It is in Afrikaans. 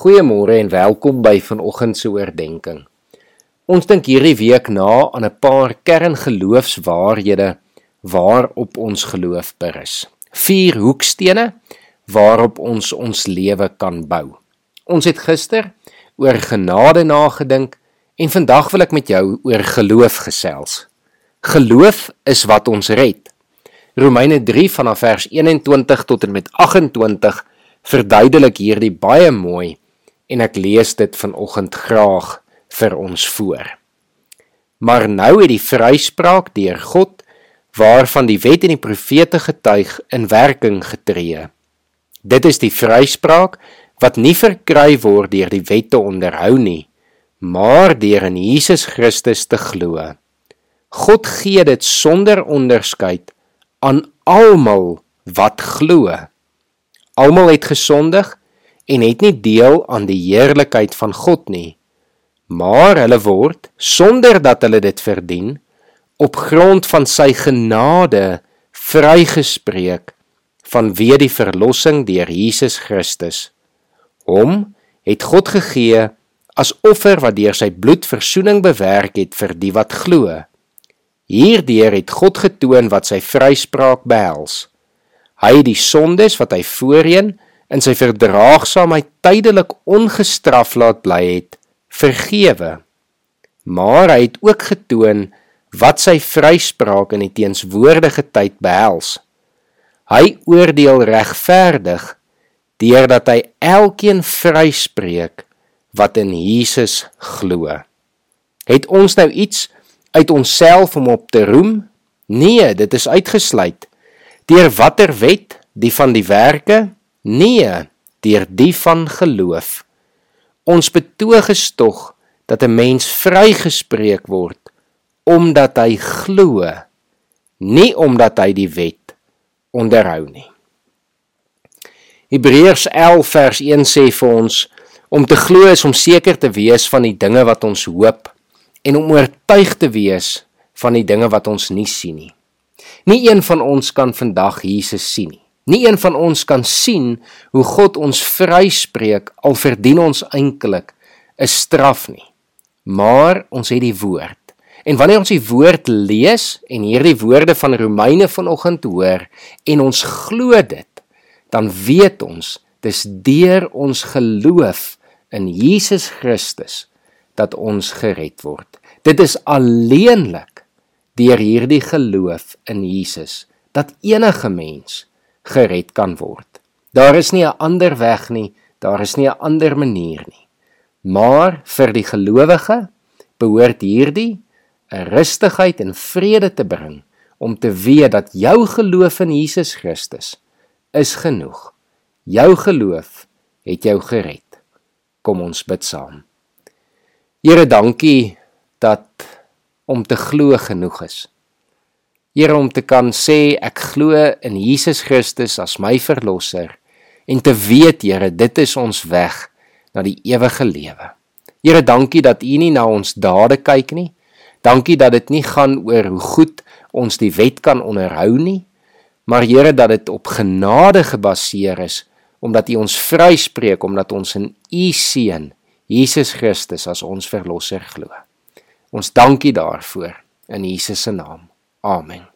Goeiemôre en welkom by vanoggend se oordeenking. Ons dink hierdie week na aan 'n paar kerngeloofswaarhede waarop ons geloof berus. Vier hoekstene waarop ons ons lewe kan bou. Ons het gister oor genade nagedink en vandag wil ek met jou oor geloof gesels. Geloof is wat ons red. Romeine 3 vanaf vers 21 tot en met 28 verduidelik hierdie baie mooi en ek lees dit vanoggend graag vir ons voor. Maar nou het die vryspraak deur God waarvan die wet en die profete getuig in werking getree. Dit is die vryspraak wat nie verkry word deur die wet te onderhou nie, maar deur in Jesus Christus te glo. God gee dit sonder onderskeid aan almal wat glo. Almal het gesondig en het nie deel aan die heerlikheid van God nie. Maar hulle word sonder dat hulle dit verdien op grond van sy genade vrygespreek vanweë die verlossing deur Jesus Christus. Hom het God gegee as offer wat deur sy bloed verzoening bewerk het vir die wat glo. Hierdeur het God getoon wat sy vryspraak behels. Hy het die sondes wat hy voorheen in sy verdraagsaamheid tydelik ongestraf laat bly het, vergewe. Maar hy het ook getoon wat sy vryspraak in die teenswoordige tyd behels. Hy oordeel regverdig deurdat hy elkeen vryspreek wat in Jesus glo. Het ons nou iets uit onsself om op te roem? Nee, dit is uitgesluit. Deur watter wet? Die van die werke? Nee, deur die van geloof. Ons betoog is tog dat 'n mens vrygespreek word omdat hy glo, nie omdat hy die wet onderhou nie. Hebreërs 11 vers 1 sê vir ons om te glo is om seker te wees van die dinge wat ons hoop en om oortuig te wees van die dinge wat ons nie sien nie. Nie een van ons kan vandag Jesus sien nie. Nie een van ons kan sien hoe God ons vryspreek al verdien ons eintlik 'n straf nie. Maar ons het die woord. En wanneer ons die woord lees en hierdie woorde van Romeine vanoggend hoor en ons glo dit, dan weet ons dis deur ons geloof in Jesus Christus dat ons gered word. Dit is alleenlik deur hierdie geloof in Jesus dat enige mens gered kan word. Daar is nie 'n ander weg nie, daar is nie 'n ander manier nie. Maar vir die gelowige behoort hierdie 'n rustigheid en vrede te bring om te weet dat jou geloof in Jesus Christus is genoeg. Jou geloof het jou gered. Kom ons bid saam. Here, dankie dat om te glo genoeg is. Here om te kan sê ek glo in Jesus Christus as my verlosser en te weet Here dit is ons weg na die ewige lewe. Here dankie dat U nie na ons dade kyk nie. Dankie dat dit nie gaan oor hoe goed ons die wet kan onderhou nie, maar Here dat dit op genade gebaseer is omdat U ons vryspreek omdat ons in U seun Jesus Christus as ons verlosser glo. Ons dankie daarvoor in Jesus se naam. Amen.